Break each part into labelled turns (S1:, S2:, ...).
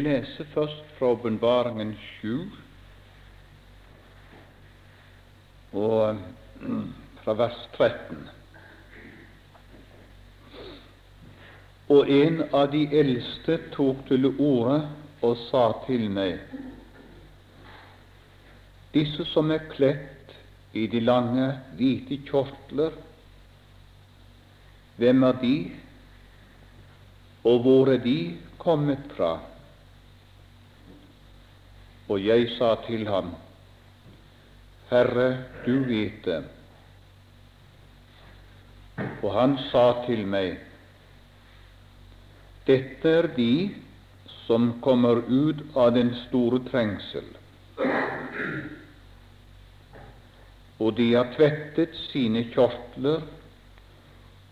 S1: lese først fra Åpenbaringen 7, og fra vers 13. Og en av de eldste tok til orde og sa til meg:" Disse som er kledt i de lange, hvite kjortler, hvem er de, og hvor er de kommet fra? Og jeg sa til ham, Herre, du vet det. Og han sa til meg, Dette er de som kommer ut av den store trengsel. Og de har tvettet sine kjortler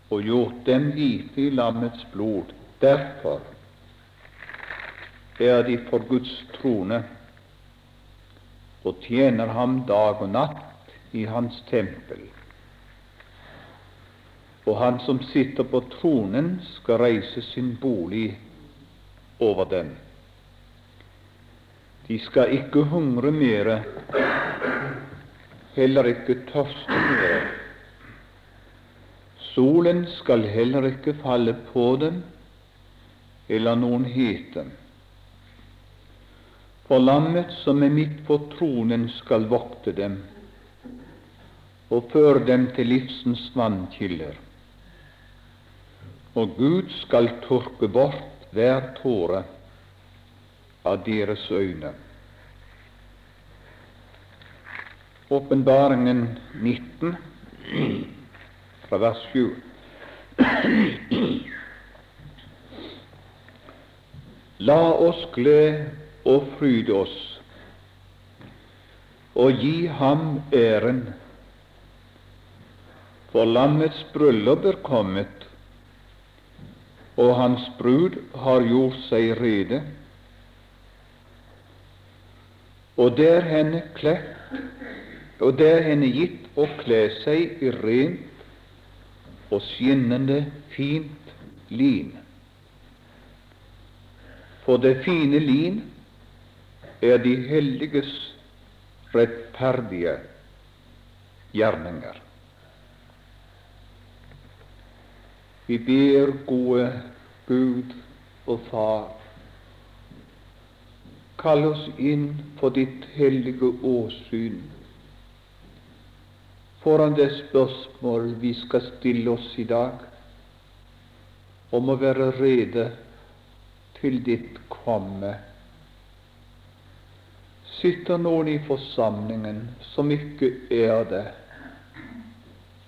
S1: og gjort dem hvite i lammets blod. Derfor er de for Guds trone og tjener ham dag og natt i hans tempel. Og han som sitter på tronen, skal reise sin bolig over dem. De skal ikke hungre mere, heller ikke tørste mere. Solen skal heller ikke falle på dem, eller noen hete. For lammet som er midt på tronen, skal vokte dem og føre dem til livsens vannkilder. Og Gud skal tørke bort hver tåre av deres øyne. Åpenbaringen 19, fra vers 7. La oss glede og fryde oss og gi ham æren. For lammets bryllup er kommet, og hans brud har gjort seg rede. Og det er henne kledt, og det er henne gitt å kle seg i rent og skinnende fint lin. For det fine lin er de helliges rettferdige gjerninger. Vi ber, gode Gud og Far, kall oss inn for ditt hellige åsyn. Foran det spørsmål vi skal stille oss i dag, om å være rede til ditt komme sitter noen i forsamlingen som ikke er det.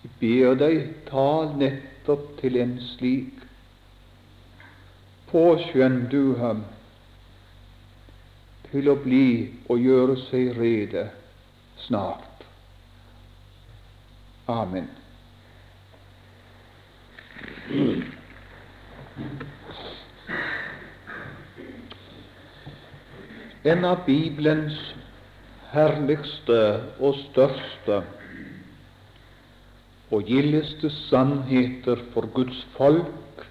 S1: Jeg ber deg, tal nettopp til en slik. Påskjønn du ham til å bli og gjøre seg rede snart. Amen. En av Bibelens herligste og største og gildeste sannheter for Guds folk,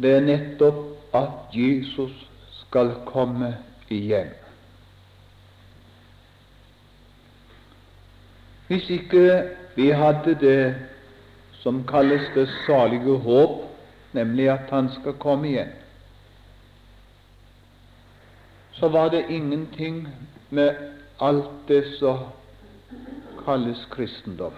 S1: det er nettopp at Jesus skal komme igjen. Hvis ikke vi hadde det som kalles det salige håp, nemlig at Han skal komme igjen, så var det ingenting med alt det som kalles kristendom.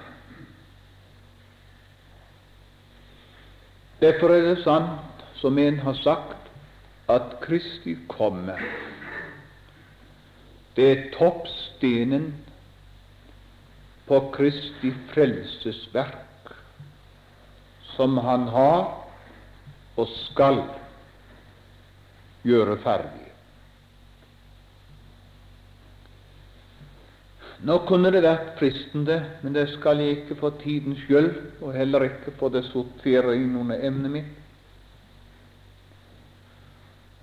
S1: Derfor er det sant, som en har sagt, at Kristi komme, det er toppstenen på Kristi frelsesverk, som Han har og skal gjøre ferdig. Nå kunne det vært fristende, men det skal jeg ikke for tidens sjøl, og heller ikke for det sortere inn under emnet mitt.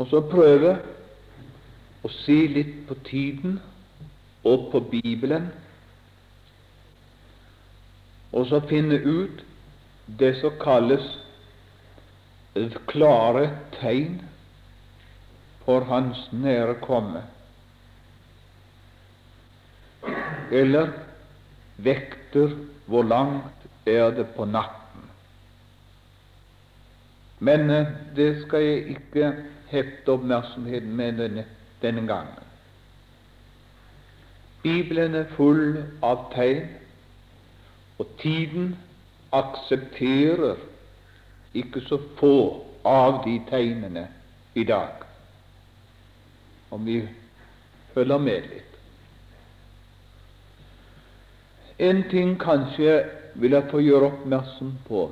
S1: Og så prøve å se litt på tiden og på Bibelen, og så finne ut det som kalles klare tegn for hans nære komme, eller vekter hvor langt er det på natten. Men eh, det skal jeg ikke hefte oppmerksomheten med denne, denne gangen. Bibelen er full av tegn, og tiden aksepterer ikke så få av de tegnene i dag, om vi følger med litt. En ting kanskje vil jeg få gjøre oppmerksom på.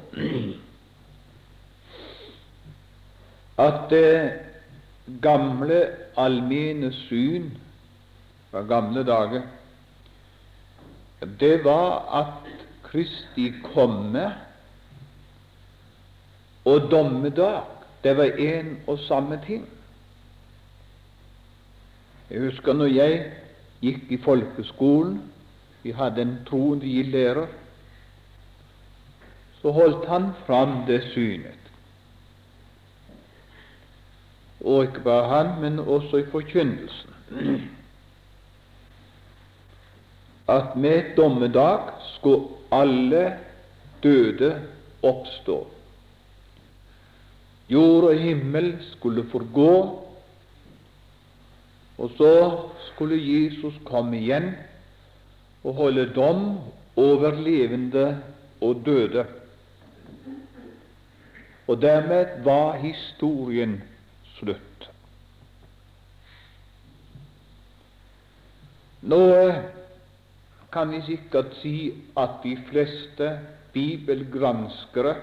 S1: At det gamle, allmenne syn fra gamle dager, det var at Kristi komme og dommedag, det var én og samme ting. Jeg husker når jeg gikk i folkeskolen, vi hadde en troende lærer, så holdt han fram det synet. Og ikke bare han, men også i forkynnelsen. At med dommedag skulle alle døde oppstå. Jord og himmel skulle forgå, og så skulle Jesus komme igjen og holde dom over levende og døde. Og dermed var historien slutt. Nå kan vi sikkert si at de fleste bibelgranskere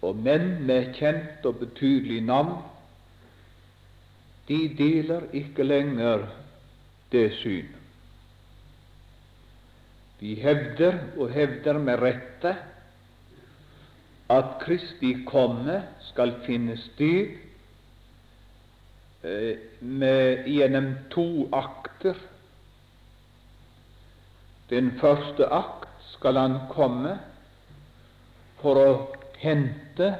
S1: og menn med kjent og betydelig navn, de deler ikke lenger det syn. De hevder, og hevder med rette, at Kristi komme skal finne sted eh, med, gjennom to akter den første akt skal han komme for å hente,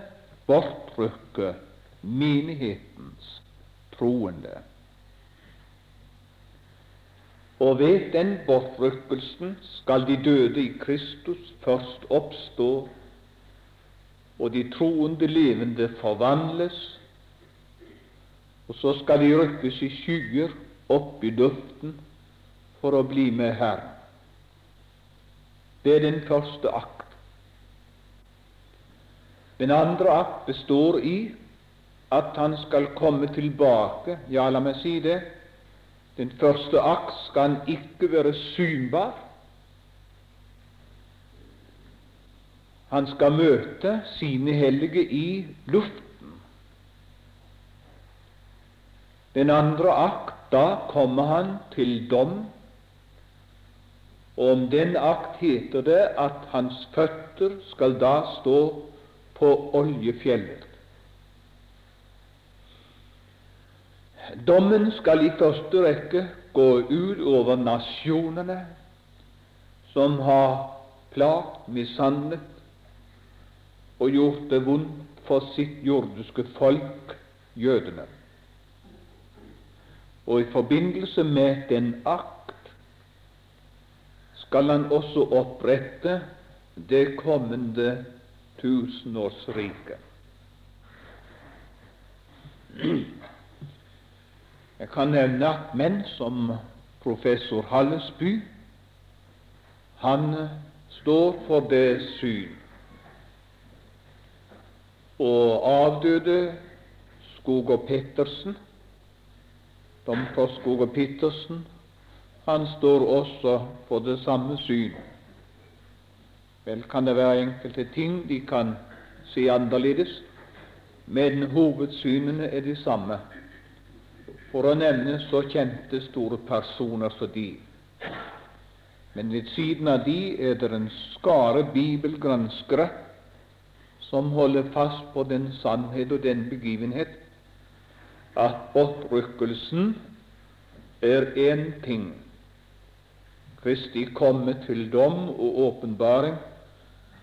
S1: bortrykke menighetens troende. Og ved den bortrykkelsen skal de døde i Kristus først oppstå, og de troende levende forvandles, og så skal de rykkes i skyer opp i luften for å bli med Herren. Det er den første akt. Den andre akt består i at han skal komme tilbake. Ja, la meg si det. Den første akt skal ikke være synbar. Han skal møte sine hellige i luften. Den andre akt, da kommer han til dom og om den akt heter det at hans føtter skal da stå på oljefjellet. Dommen skal i første rekke gå ut over nasjonene som har plagt, mishandlet og gjort det vondt for sitt jordiske folk, jødene. Og i forbindelse med den akt skal han også opprette det kommende tusenårsriket. Jeg kan nevne at menn som professor Hallesby han står for det syn. Og avdøde Skog og Pettersen, domprost og Pettersen, han står også for det samme syn. Vel kan det være enkelte ting de kan si annerledes, men hovedsynene er de samme. For å nevne så kjente, store personer som de. Men ved siden av de er det en skare bibelgranskere som holder fast på den sannhet og den begivenhet at opprykkelsen er én ting, Kristi komme til dom og åpenbaring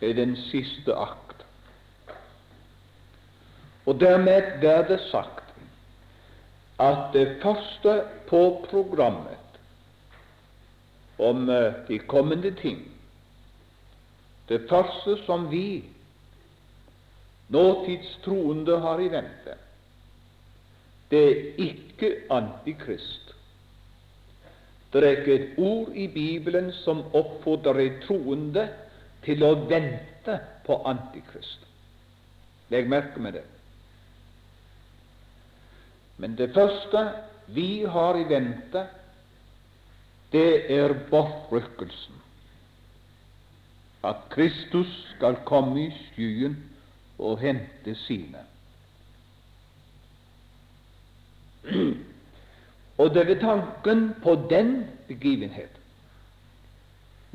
S1: er den siste akt. Og dermed er det sagt at det første på programmet om eh, de kommende ting, det første som vi nåtidstroende har i vente, det er ikke Antikrist. Det er ikke et ord i Bibelen som oppfordrer troende til å vente på Antikrist. Legg merke med det. Men det første vi har i vente, det er bortrykkelsen. At Kristus skal komme i skyen og hente sine. Og det er tanken på den begivenhet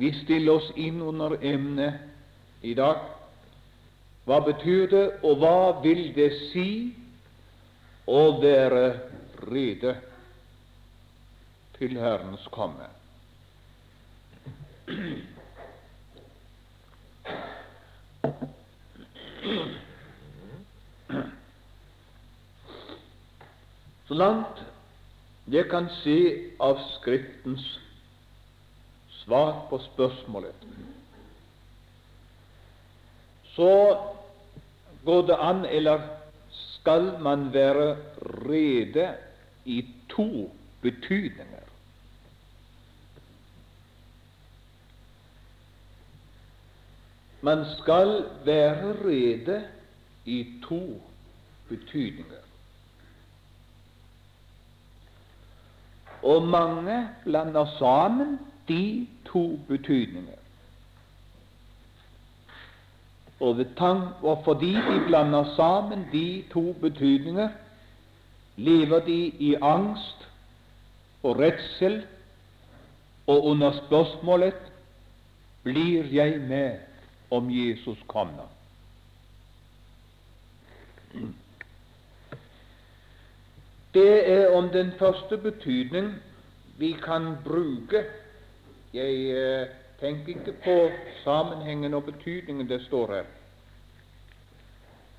S1: vi stiller oss inn under emnet i dag. Hva betyr det, og hva vil det si å være rede til Herrens komme? Så langt jeg kan se av Skriftens svar på spørsmålet, så går det an, eller skal man være rede i to betydninger. Man skal være rede i to betydninger. Og mange blander sammen de to betydninger. Og, og fordi de blander sammen de to betydninger, lever de i angst og redsel og under spørsmålet blir jeg med om Jesus kommer. Det er om den første betydning vi kan bruke. Jeg tenker ikke på sammenhengen og betydningen det står her.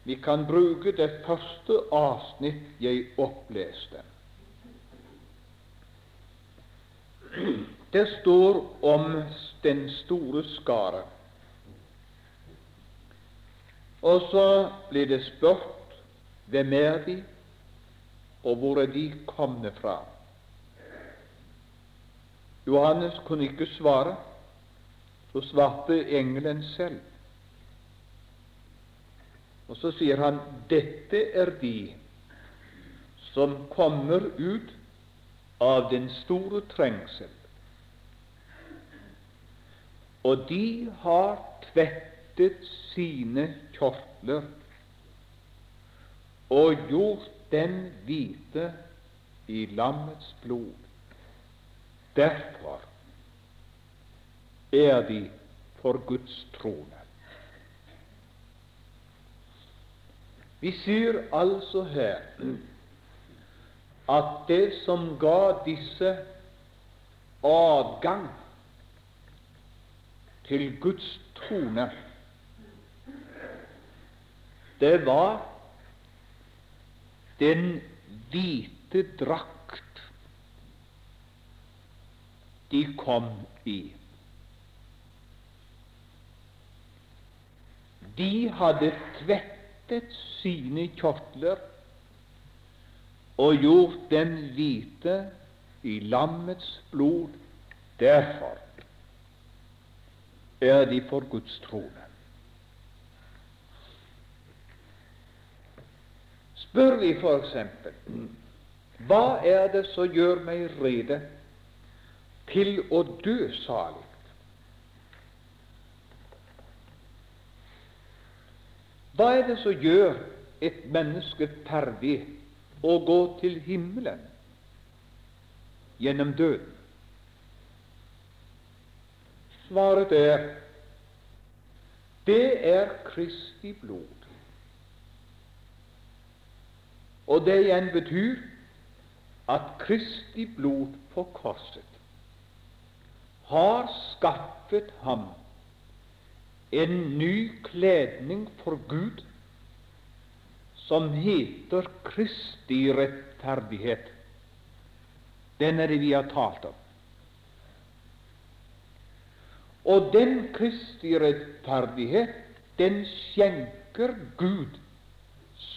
S1: Vi kan bruke det første avsnitt jeg oppleste. Det står om den store skare. Og så blir det spurt hvem er de, og hvor er de kommet fra? Johannes kunne ikke svare, så svarte engelen selv. Og så sier han dette er de som kommer ut av den store trengsel. Og de har tvettet sine kjortler og gjort dem hvite i lammets blod. Derfor er de for Guds trone. Vi sier altså her at det som ga disse adgang til Guds trone, det var den hvite drakt de kom i. De hadde tvettet sine kjortler og gjort dem hvite i lammets blod. Derfor er de for Guds trone. Spør vi f.eks.: Hva er det som gjør meg rede til å dø salig? Hva er det som gjør et menneske ferdig å gå til himmelen gjennom døden? Svaret er det er Kristi blod. Og det igjen betyr at Kristi blod på korset har skaffet ham en ny kledning for Gud som heter Kristi rettferdighet. Den er det vi har talt om. Og den Kristi rettferdighet, den skjenker Gud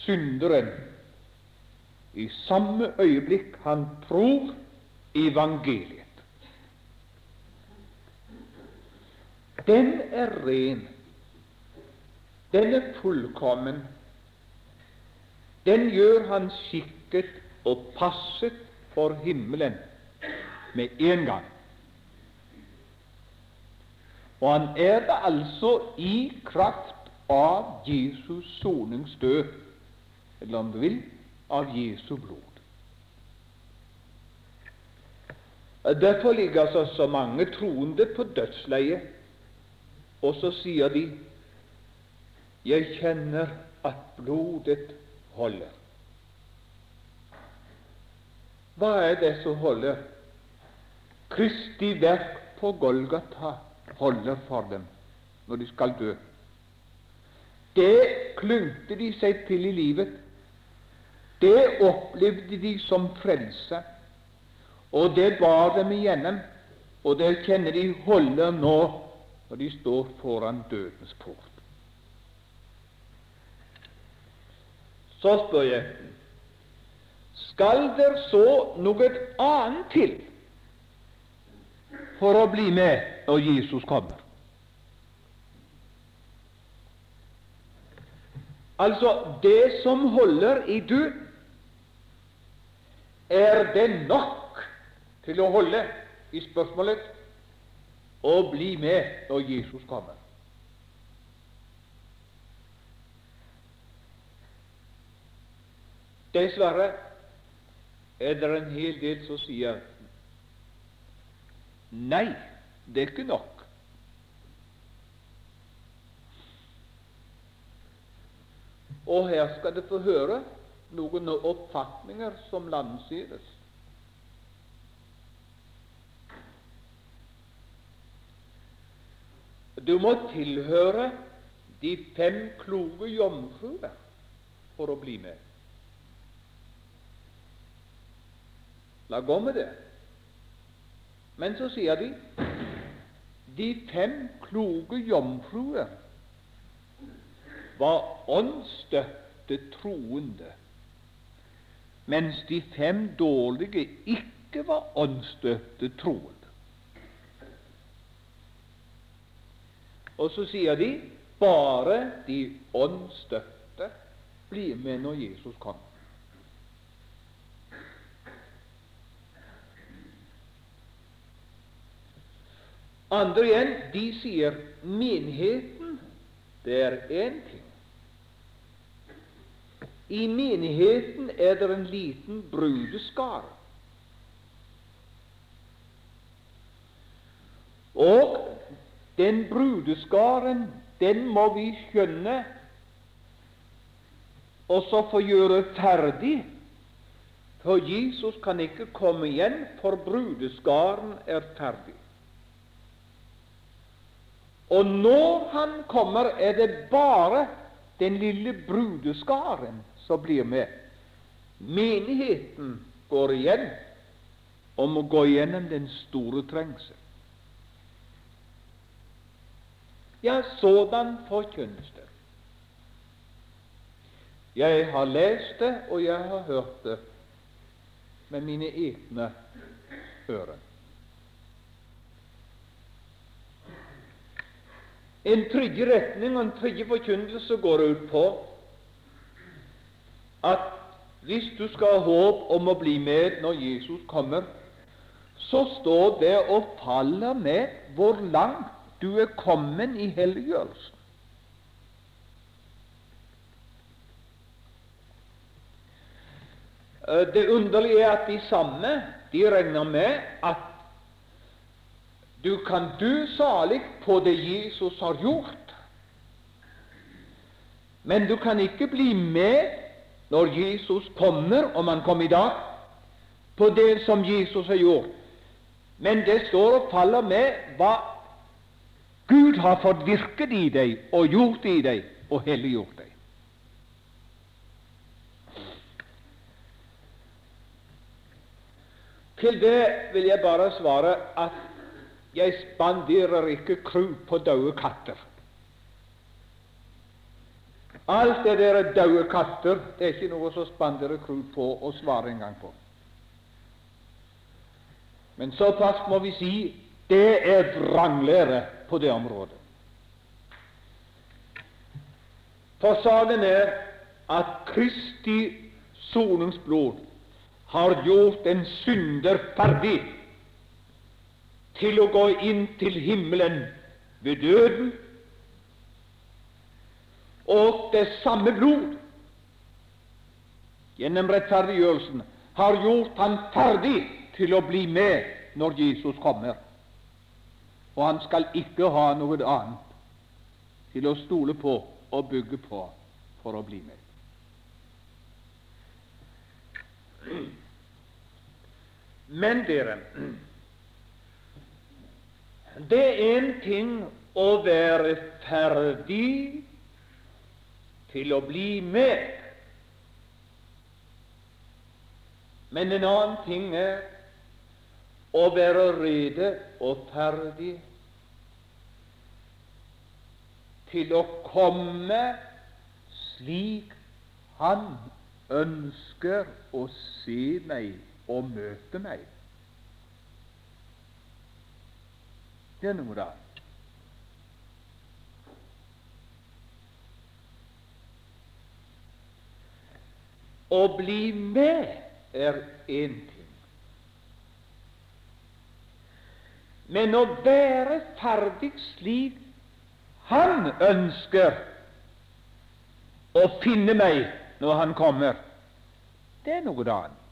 S1: synderen i samme øyeblikk han tror evangeliet. Den er ren, den er fullkommen. Den gjør han skikket og passet for himmelen med en gang. Og han er det altså i kraft av Jesus soningsdød, eller om du vil av Jesu blod. Derfor ligger altså så mange troende på dødsleiet, og så sier de 'Jeg kjenner at blodet holder'. Hva er det som holder? Kristi verk på Golgata holder for dem når de skal dø. Det klyngte de seg til i livet. Det opplevde de som frelse, og det bar dem igjennom, og det kjenner de holder nå når de står foran dødens port. Så spør jeg skal der så noe annet til for å bli med når Jesus kommer? Altså, det som holder i du. er det nok til å holde i spørsmålet å bli med når Jesus kommer? Dessverre er det en hel del som sier nei, det er ikke nok. Og her skal du få høre noen oppfatninger som landsides. Du må tilhøre de fem kloke jomfruer for å bli med. La gå med det. Men så sier de de fem kloke jomfruer var åndsstøtte troende mens de fem dårlige ikke var åndsstøtte troende. Og så sier de bare de åndsstøtte blir med når Jesus kommer. Andre igjen, de sier menigheten, det er én ting. I menigheten er det en liten brudeskare. Og den brudeskaren, den må vi skjønne og så få gjøre ferdig. For Jesus kan ikke komme igjen, for brudeskaren er ferdig. Og når han kommer, er det bare den lille brudeskaren som blir med. Menigheten går igjen og må gå gjennom den store trengsel. Ja, sådan forkynnes det. Jeg har lest det, og jeg har hørt det med mine egne ører. En tredje retning og en tredje forkynnelse går ut på at hvis du skal ha håp om å bli med når Jesus kommer, så står det og faller med hvor langt du er kommet i helliggjørelsen. Eh, det underlige er at de samme de regner med at du kan dø salig på det Jesus har gjort, men du kan ikke bli med når Jesus kommer, om han kom i dag, på det som Jesus har gjort. Men det står og faller med hva Gud har fått virket i deg og gjort i deg og helliggjort deg. Til det vil jeg bare svare at jeg spanderer ikke krut på døde katter. Alt det der er døde katter, det er ikke noe som spanderer krut på og svarer engang på. Men såpass må vi si det er vranglære på det området. For saken er at Kristi soningsblod har gjort en synder ferdig til å gå inn til himmelen ved døden, og det samme blod gjennom rettferdiggjørelsen har gjort han ferdig til å bli med når Jesus kommer. Og han skal ikke ha noe annet til å stole på og bygge på for å bli med. Men dere, det er en ting å være ferdig til å bli med. Men en annen ting er å være rede og ferdig til å komme slik Han ønsker å se meg og møte meg. Det er noe da. Å bli med er én ting, men å være ferdig slik Han ønsker å finne meg når Han kommer, det er noe annet.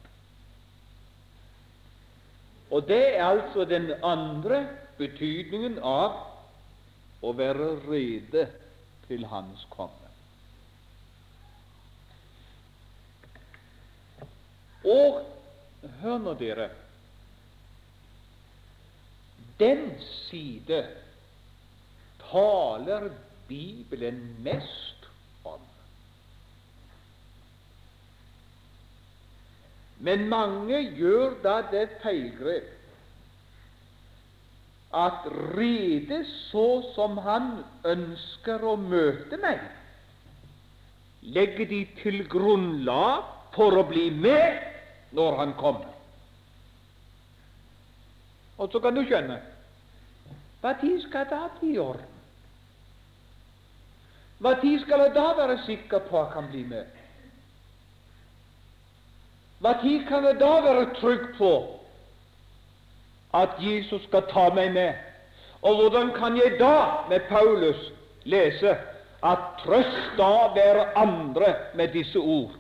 S1: Og det er altså den andre betydningen av å være rede til Hans komme. Og hør nå, dere Den side taler Bibelen mest om. Men mange gjør da det feilgrep at rede så som han ønsker å møte meg, legger de til grunnlag for å bli med når han kommer. Og så kan du skjønne tid skal da bli i orden? Tid skal jeg da være sikker på at han kan bli med? Tid kan jeg da være trygg på at Jesus skal ta meg med? Og hvordan kan jeg da, med Paulus, lese at trøst da være andre med disse ord?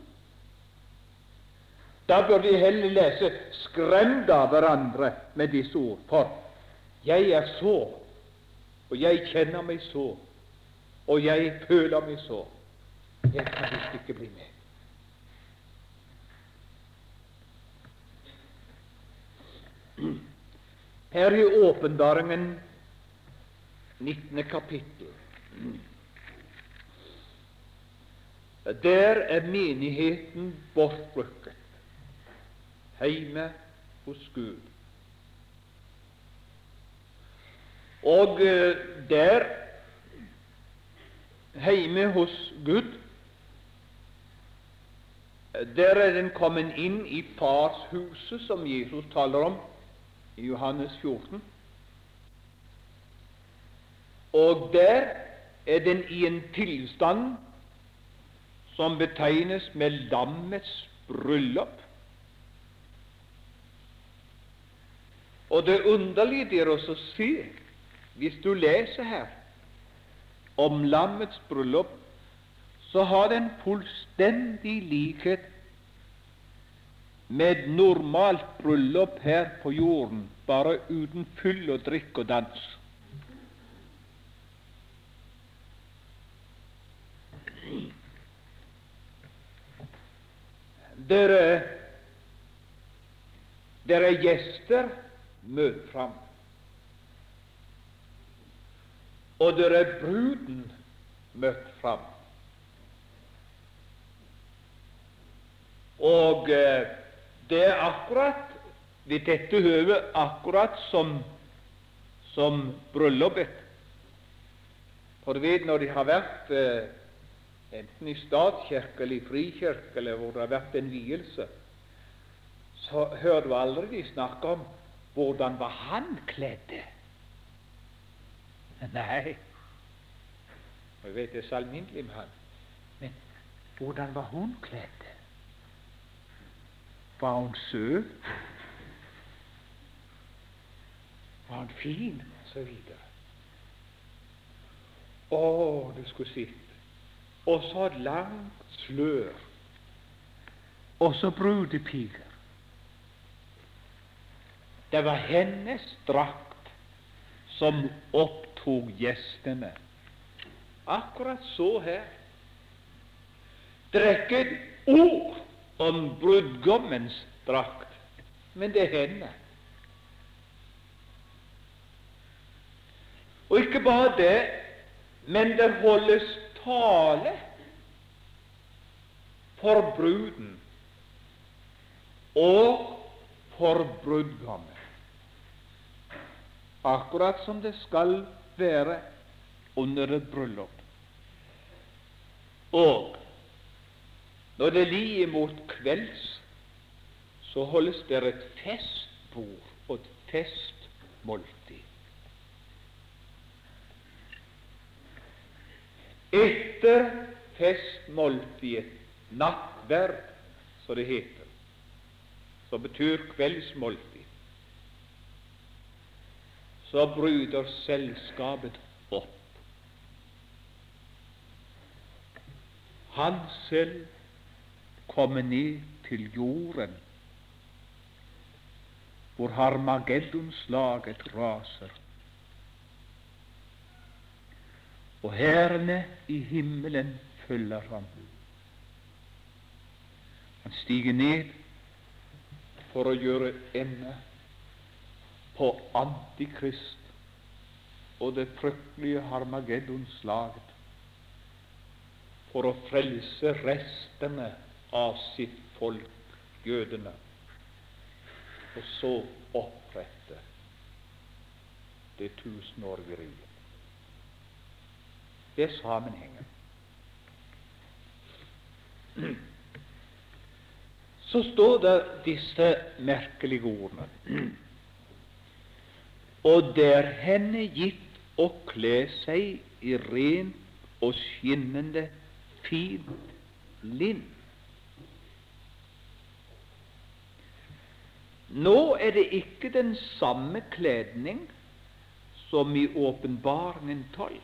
S1: Da bør vi heller lese 'skrem da hverandre med disse ord', for jeg er så, og jeg kjenner meg så, og jeg føler meg så. Jeg kan visst ikke bli med. Her i åpenbaringen, 19. kapittel, der er menigheten bortrykket hjemme hos Gud. Og eh, der, heime hos Gud, der er den kommet inn i farshuset, som Jesus taler om i Johannes 14. Og der er den i en tilstand som betegnes med lammets bryllup. Og det underlige er å se, hvis du leser her om lammets bryllup, så har den fullstendig likhet med normalt bryllup her på jorden, bare uten fyll og drikk og dans. Dere, dere gjester, møt fram. Og der er bruden, møtt fram. Og eh, det er akkurat ved dette høvet akkurat som, som bryllupet. For du vet, når de har vært eh, enten i statskirke eller i frikirke, eller hvor det har vært en vielse, så hører du aldri de snakke om hvordan var han kledd. Nei, jeg vet det er så alminnelig med han. Men hvordan var hun kledd? Var hun søt? Var hun fin? Og så videre. Å, du skulle sett. Og så et langt slør. Og så brudepiker. Det var hennes drakt som opptok gjestene. Akkurat så her. Det er ikke et ord om brudgommens drakt, men det er henne. Og ikke bare det, men det holdes tale for bruden og for brudgommen akkurat som det skal være under et bryllup. Og når det lider mot kvelds, så holdes det et festbord og et festmåltid. Etter festmåltidet, nattverd, som det heter, så betyr kveldsmåltid så bryter selskapet opp. Han selv kommer ned til jorden, hvor Harmageddonslaget raser. Og hærene i himmelen følger ham. Han stiger ned for å gjøre ende på Antikrist og det fryktelige Harmageddonslaget for å frelse restene av sitt folk, jødene, og så opprette det tusenårige riket. Det er sammenhengen. Så står det disse merkelige ordene og det er henne gitt å kle seg i rent og skinnende fint linn. Nå er det ikke den samme kledning som i Åpenbaringen 12.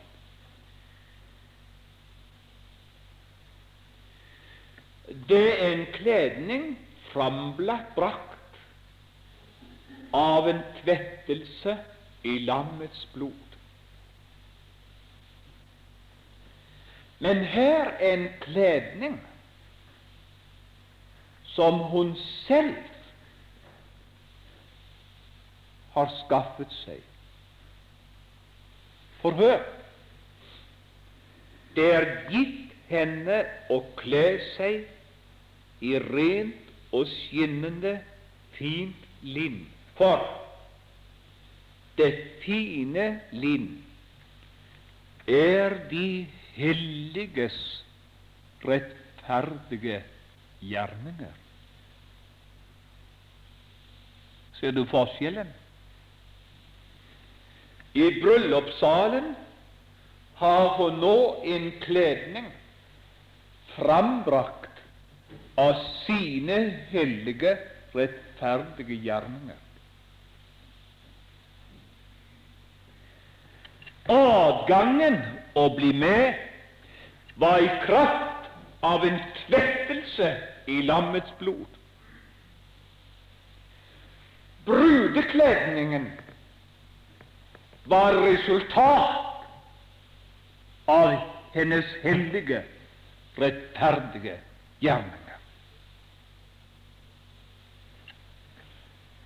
S1: Det er en kledning framlagt brakt av en tvettelse i lammets blod. Men her er en kledning som hun selv har skaffet seg. For hør det er gitt henne å kle seg i rent og skinnende, fint linn. For det fine lind er de helliges rettferdige gjerninger. Ser du forskjellen? I bryllupssalen har hun nå en kledning frambrakt av sine hellige, rettferdige gjerninger. Adgangen å bli med var i kraft av en kvettelse i lammets blod. Brudekledningen var resultat av hennes hellige, rettferdige gjerninger.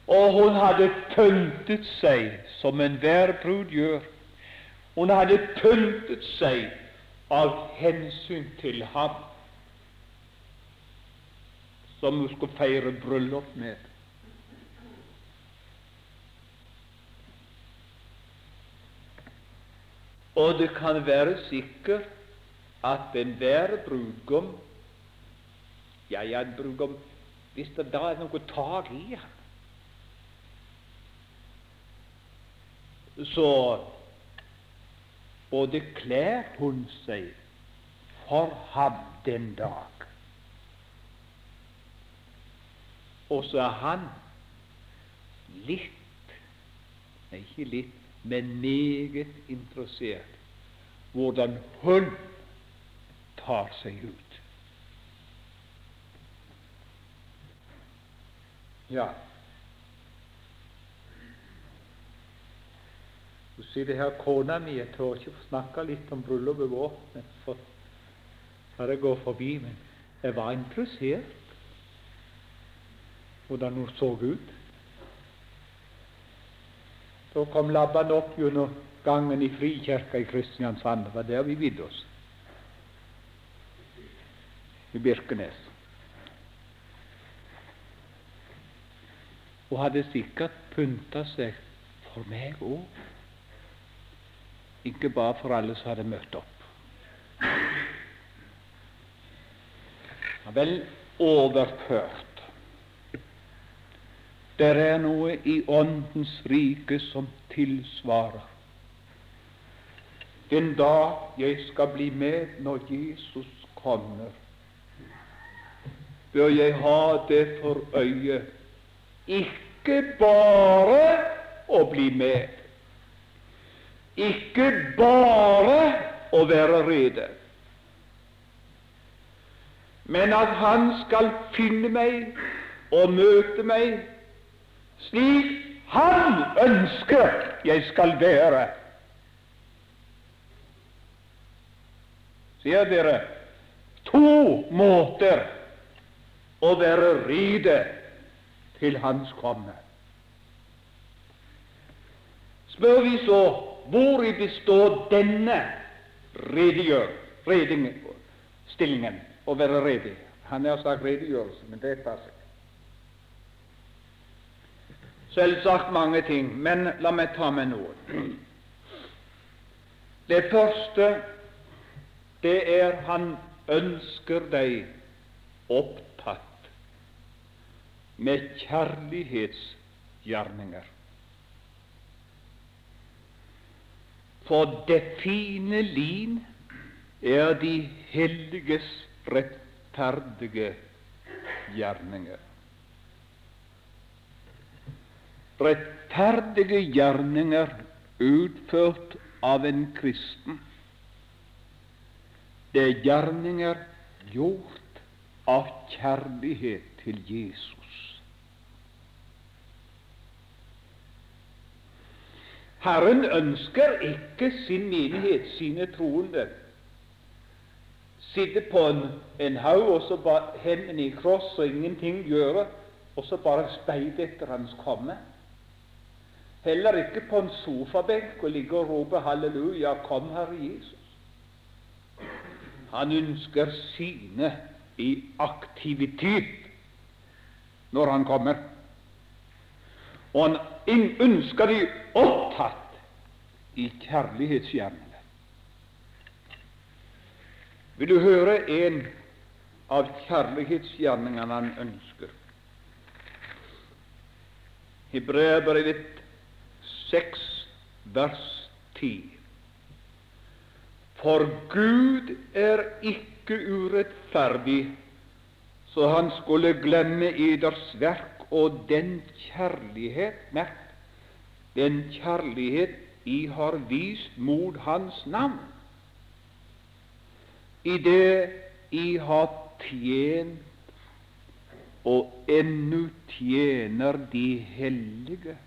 S1: Og hun hadde pyntet seg som enhver brud gjør hun hadde pyntet seg av hensyn til ham som hun skulle feire bryllup med. Og det kan være sikkert at enhver brudgom Ja, ja, en brudgom Hvis det da er noe tak i ham, så både kler hun seg for ham den dag, og så er han litt Nei, ikke litt, men meget interessert hvordan hun tar seg ut. Ja. Du det her, kona mi Jeg tør ikke få snakke litt om bryllupet vårt, for det går forbi. Men jeg var interessert hvordan hun så ut. Så kom labbene opp gjennom gangen i Frikirka i Kristiansand. Det var der vi vidde oss. I Birkenes. Og hadde sikkert pynta seg for meg òg. Ikke bare for alle som hadde møtt opp. Vel overført det er noe i Åndens rike som tilsvarer. Den dag jeg skal bli med når Jesus kommer, bør jeg ha det for øye ikke bare å bli med, ikke bare å være rede, men at Han skal finne meg og møte meg slik Han ønsker jeg skal være. Sier dere to måter å være rede til Hans komme. Spør vi så hvori består denne redegjør, reding, stillingen å være redig? Han har sagt redegjørelse, men det passer Selvsagt mange ting, men la meg ta med noe. Det første, det er han ønsker deg opptatt med kjærlighetsgjerninger. For det fine lin er de helliges rettferdige gjerninger. rettferdige gjerninger utført av en kristen. Det er gjerninger gjort av kjærlighet til Jesus. Herren ønsker ikke sin menighet, sine troende, sitte på en, en haug og så bare hendene i kross og ingenting gjøre, og så bare speide etter Hans komme. Heller ikke på en sofabenk og ligge og rope 'Halleluja, kom, Herre Jesus'. Han ønsker sine i aktivitet når han kommer. Og han ønsker de opptatt i kjærlighetsgjerningene. Vil du høre en av kjærlighetsgjerningene han ønsker? Hebreabrevet 6, vers 10. For Gud er ikke urettferdig, så han skulle glemme eders verk og den kjærlighet merk, den kjærlighet I har vist mot Hans navn, i det I har tjent og ennu tjener de hellige.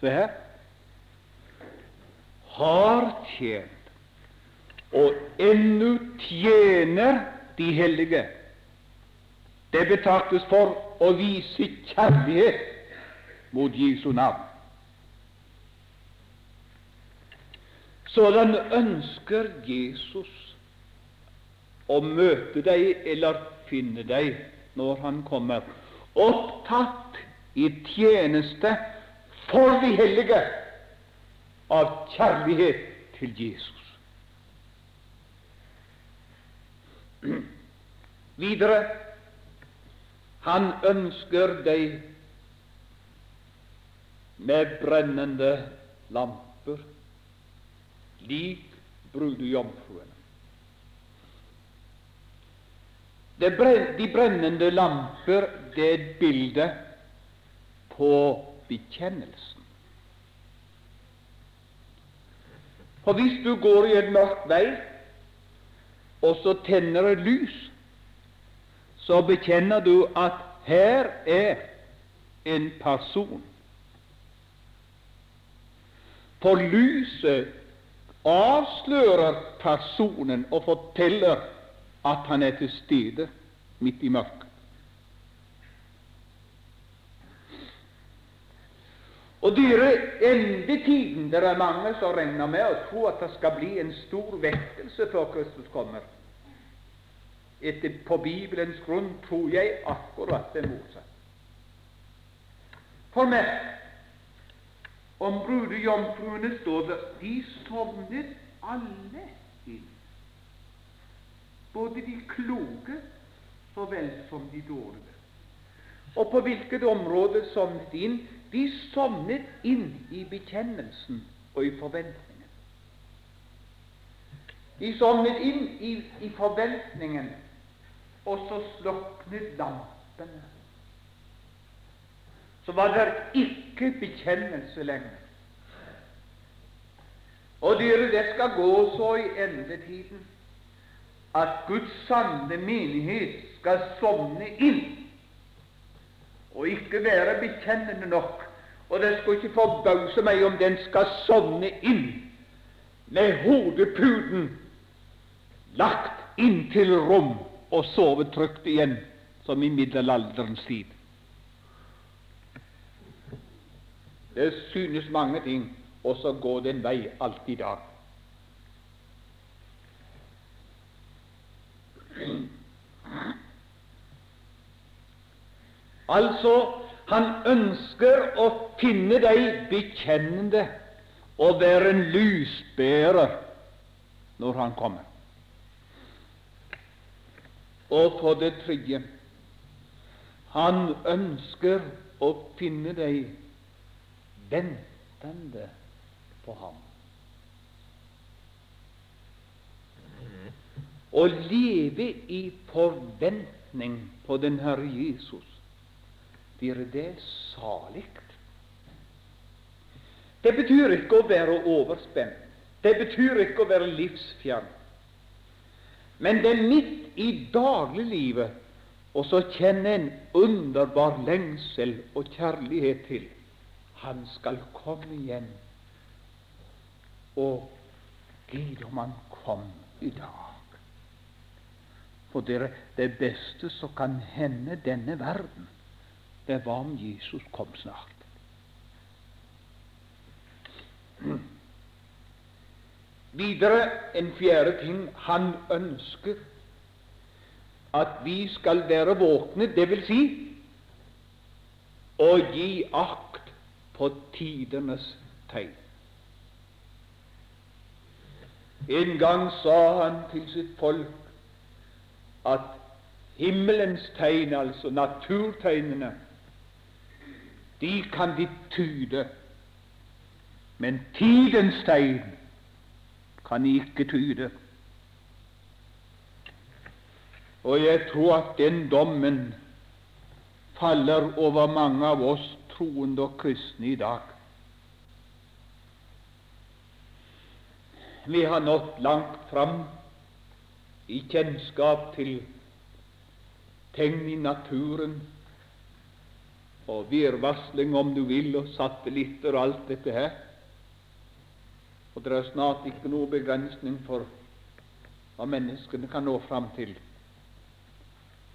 S1: Se her. Har tjent og ennu tjener de hellige. Det betraktes for å vise kjærlighet mot Jesu navn. Sådan ønsker Jesus å møte deg eller finne deg når han kommer, opptatt i tjeneste for de hellige av kjærlighet til Jesus. Videre han ønsker deg med brennende lamper, lik brudejomfruene. De brennende lamper det er et bilde på bekjennelsen. For hvis du går i en mørk vei, og så tenner et lys, så bekjenner du at her er en person. For lyset avslører personen og forteller at han er til stede midt i mørket. Og dyre endetiden Det er mange som regner med og tror at det skal bli en stor vekkelse før Kristus kommer. Etter, på Bibelens grunn tror jeg akkurat det motsatte. For meg om brudejomfruene står det de sovnet alle inn. Både de kloke så vel som de dårlige. Og på hvilket område sovnet de inn? De sovnet inn i bekjennelsen og i forventningen. De sovnet inn i, i forventningen, og så sluknet lampene. Så var det ikke bekjennelse lenger. Og dere, det skal gå så i endetiden at Guds sanne menighet skal sovne inn og ikke være bekjennende nok. Og det skulle ikke forbause meg om den skal sovne inn med hodeputen lagt inntil rom og sove trygt igjen, som i middelalderens tid. Det synes mange ting, og så går det en vei alt i dag. Altså, han ønsker å finne deg bekjennende og være en lysbærer når han kommer. Og for det tredje han ønsker å finne deg ventende på ham. Å leve i forventning på den Herre Jesus blir det salig. Det betyr ikke å være overspent. Det betyr ikke å være livsfjern. Men det er midt i dagliglivet og så kjenner en underbar lengsel og kjærlighet til Han skal komme igjen. Og Gud, om Han kom i dag. For dere, det beste som kan hende denne verden, det var om Jesus kom snart. Videre en fjerde ting han ønsker at vi skal være våkne, dvs. Si, å gi akt på tidenes tegn. En gang sa han til sitt folk at himmelens tegn, altså naturtegnene, de kan de tyde, men tidens tegn kan ikke tyde. Og jeg tror at den dommen faller over mange av oss troende og kristne i dag. Vi har nådd langt fram i kjennskap til tegn i naturen, og virvarsling, om du vil, og satellitter og alt dette her. Og det er snart ikke noe begrensning for hva menneskene kan nå fram til.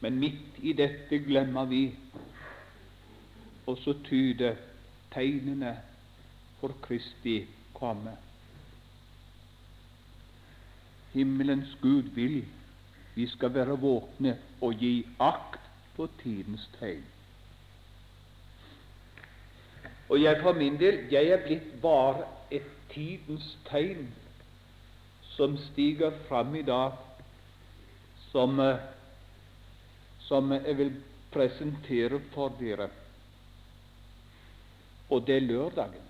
S1: Men midt i dette glemmer vi også tyde tegnene for Kristi komme. Himmelens Gud vil vi skal være våkne og gi akt på tidens tegn. Og jeg for min del, jeg er blitt bare et tidens tegn som stiger fram i dag, som, eh, som jeg vil presentere for dere. Og det er lørdagen.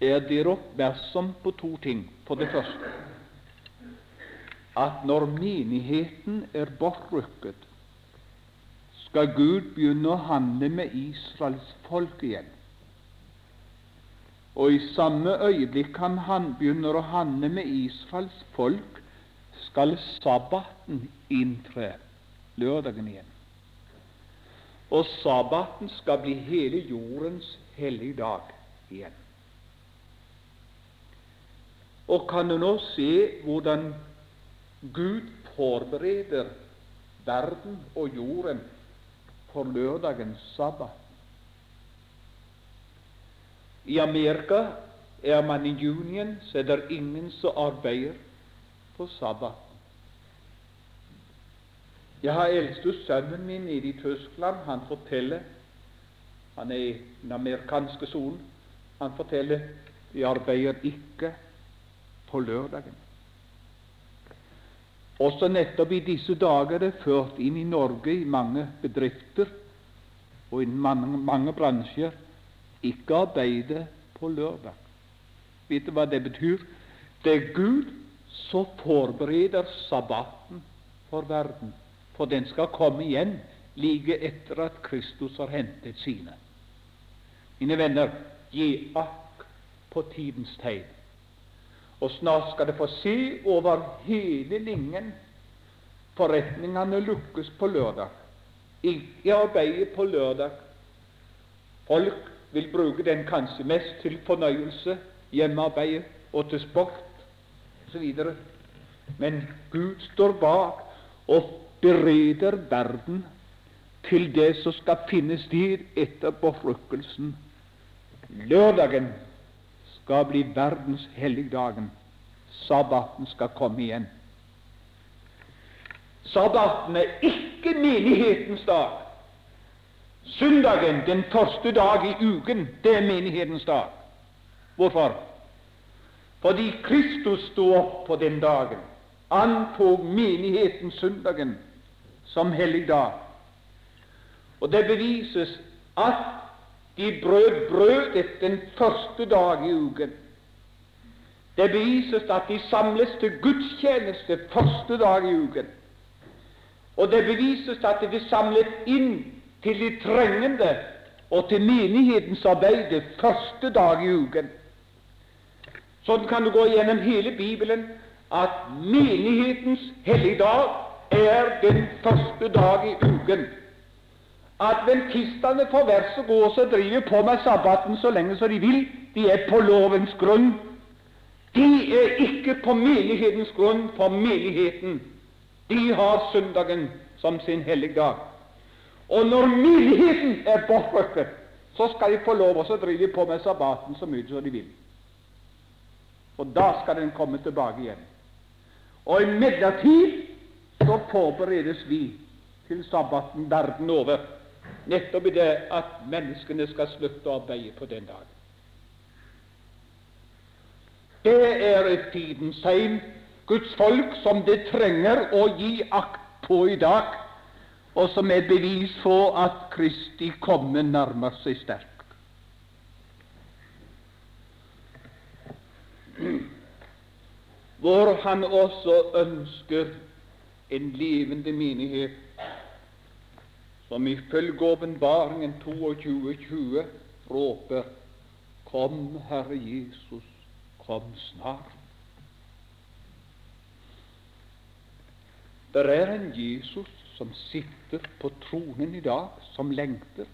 S1: Er dere oppmerksom på to ting? For det første at når menigheten er bortrykket, skal Gud begynne å handle med Israels folk igjen. Og i samme øyeblikk han, han begynner å handle med Israels folk, skal sabbaten inntre, lørdagen igjen. Og sabbaten skal bli hele jordens hellige dag igjen. Og kan du nå se hvordan Gud forbereder verden og jorden for lørdagens sabbat. I Amerika er man i union, så er det ingen som arbeider på sabbat. Jeg har eldste sønnen min nede i Tyskland. Han forteller Han er i den amerikanske sonen. Han forteller de arbeider ikke på lørdagen. Også nettopp i disse dager er det ført inn i Norge i mange bedrifter og i mange, mange bransjer ikke arbeide på lørdag. Vet du hva det betyr? Det er Gud som forbereder sabbaten for verden, for den skal komme igjen like etter at Kristus har hentet sine. Mine venner, gi akk på tidens tegn. Og snart skal det få se over hele linjen. Forretningene lukkes på lørdag. Ikke arbeide på lørdag. Folk vil bruke den kanskje mest til fornøyelse, hjemmearbeid og til sport osv. Men Gud står bak og bereder verden til det som skal finne sted etter bortrykkelsen. Lørdagen skal bli verdens helligdagen. Sabbaten skal komme igjen. Sabbaten er ikke menighetens dag. Søndagen, den første dag i uken, det er menighetens dag. Hvorfor? Fordi Kristus sto opp på den dagen, antok menigheten søndagen som helligdag. Og det bevises at de brød brødet den første dag i uken. Det bevises at de samles til gudstjeneste første dag i uken. Og det bevises at de samlet inn til de trengende og til menighetens arbeid første dag i uken. Sånn kan du gå gjennom hele Bibelen at menighetens helligdag er den første dag i uken. Adventistene får være så gode og driver på med sabbaten så lenge som de vil. De er på lovens grunn. De er ikke på menighetens grunn, for menigheten de har søndagen som sin helligdag. Og når mildheten er bortrykket, så skal de få lov å drive på med sabbaten så mye som de vil. Og da skal den komme tilbake igjen. Og i midlertid så forberedes vi til sabbaten verden over nettopp i det at menneskene skal slutte å arbeide på den dagen. Det er et tidens tegn, Guds folk, som det trenger å gi akt på i dag, og som er bevis på at Kristi komme nærmer seg sterkt. Hvor han også ønsker en levende menighet som ifølge åpenbaringen 22.20 råper Kom, Herre Jesus, kom snart. Det er en Jesus som sitter på tronen i dag, som lengter.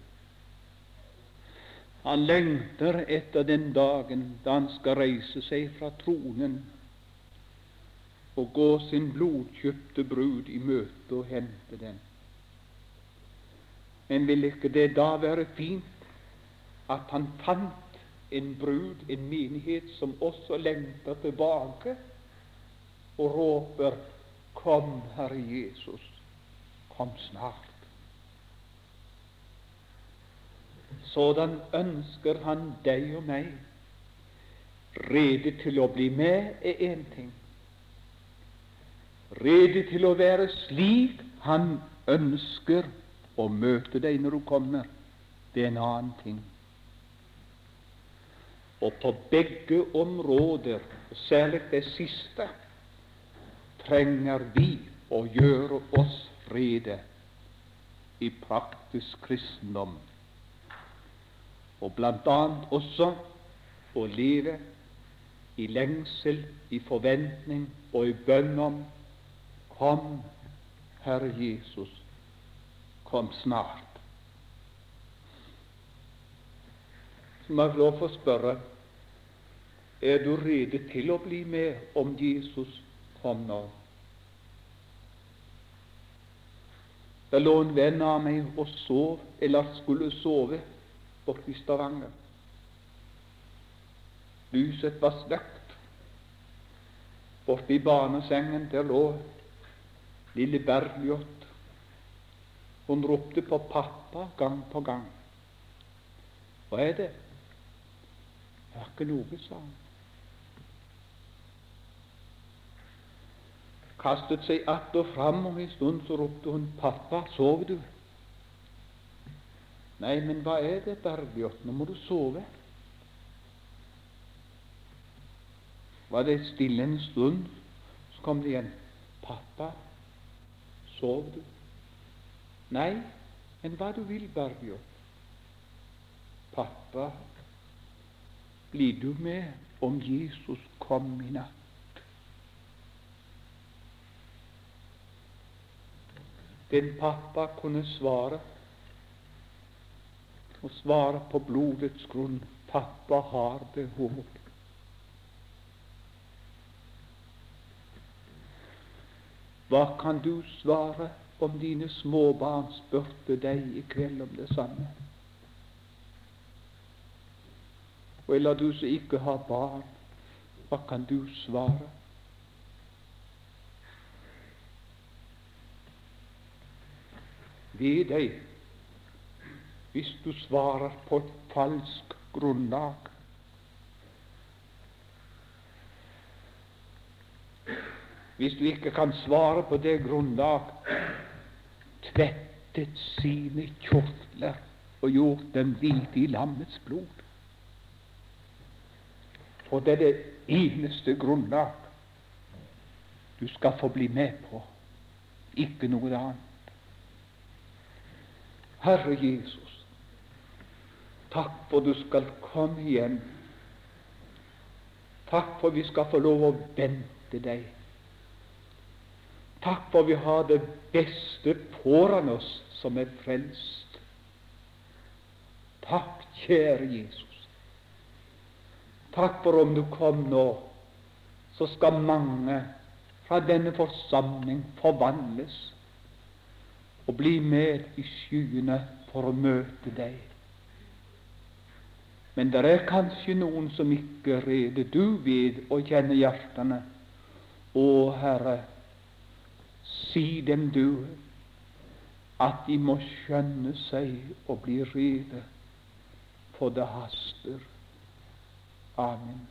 S1: Han lengter etter den dagen da han skal reise seg fra tronen og gå sin blodkjøpte brud i møte og hente den. Men vil ikke det da være fint at han fant en brud, en menighet, som også lengter tilbake og råper Kom, Herre Jesus, kom snart. Sådan ønsker han deg og meg. Rede til å bli med er én ting. Rede til å være slik Han ønsker å møte deg når du kommer, det er en annen ting. Og på begge områder, særlig det siste, trenger vi å gjøre oss rede i praktisk kristendom, og bl.a. også å leve i lengsel, i forventning og i bønn om Kom, Herre Jesus, kom snart. Så må jeg lov å spørre er du rede til å bli med om Jesus kom nå? Det lå en venn av meg og sov, eller skulle sove, borte i Stavanger. Lyset var sløkt. Borte i barnesengen der lå lille Bergljot. Hun ropte på pappa gang på gang. Hva er det? Det er ikke noe, sa hun. Kastet seg att og fram, og en stund så ropte hun 'Pappa, sover du?' Nei, men hva er det, Bergljot? Nå må du sove. Var det stille en stund, så kom det igjen. 'Pappa, sov du?' Nei, men hva du vil, Bergljot? Pappa, blir du med om Jesus kom i natt? Den pappa kunne svare, og svare på blodets grunn. Pappa har håp. Hva kan du svare om dine småbarn spurte deg i kveld om det samme? Eller du som ikke har barn, hva kan du svare? Ved deg hvis du svarer på et falskt grunnlag. hvis du ikke kan svare på det grunnlag, tvettet sine kjortler og gjort dem hvite i lammets blod. For det er det eneste grunnlag du skal få bli med på, ikke noe annet. Herre Jesus, takk for du skal komme igjen. Takk for vi skal få lov å vente deg. Takk for vi har det beste foran oss som er frelst. Takk, kjære Jesus. Takk for om du kom nå, så skal mange fra denne forsamling forvandles og bli med i skyene for å møte deg. Men det er kanskje noen som ikke rede. Du vet og kjenner hjertene. Å, Herre, Si dem, du, at de må skjønne seg og bli rede, for det haster. Amen.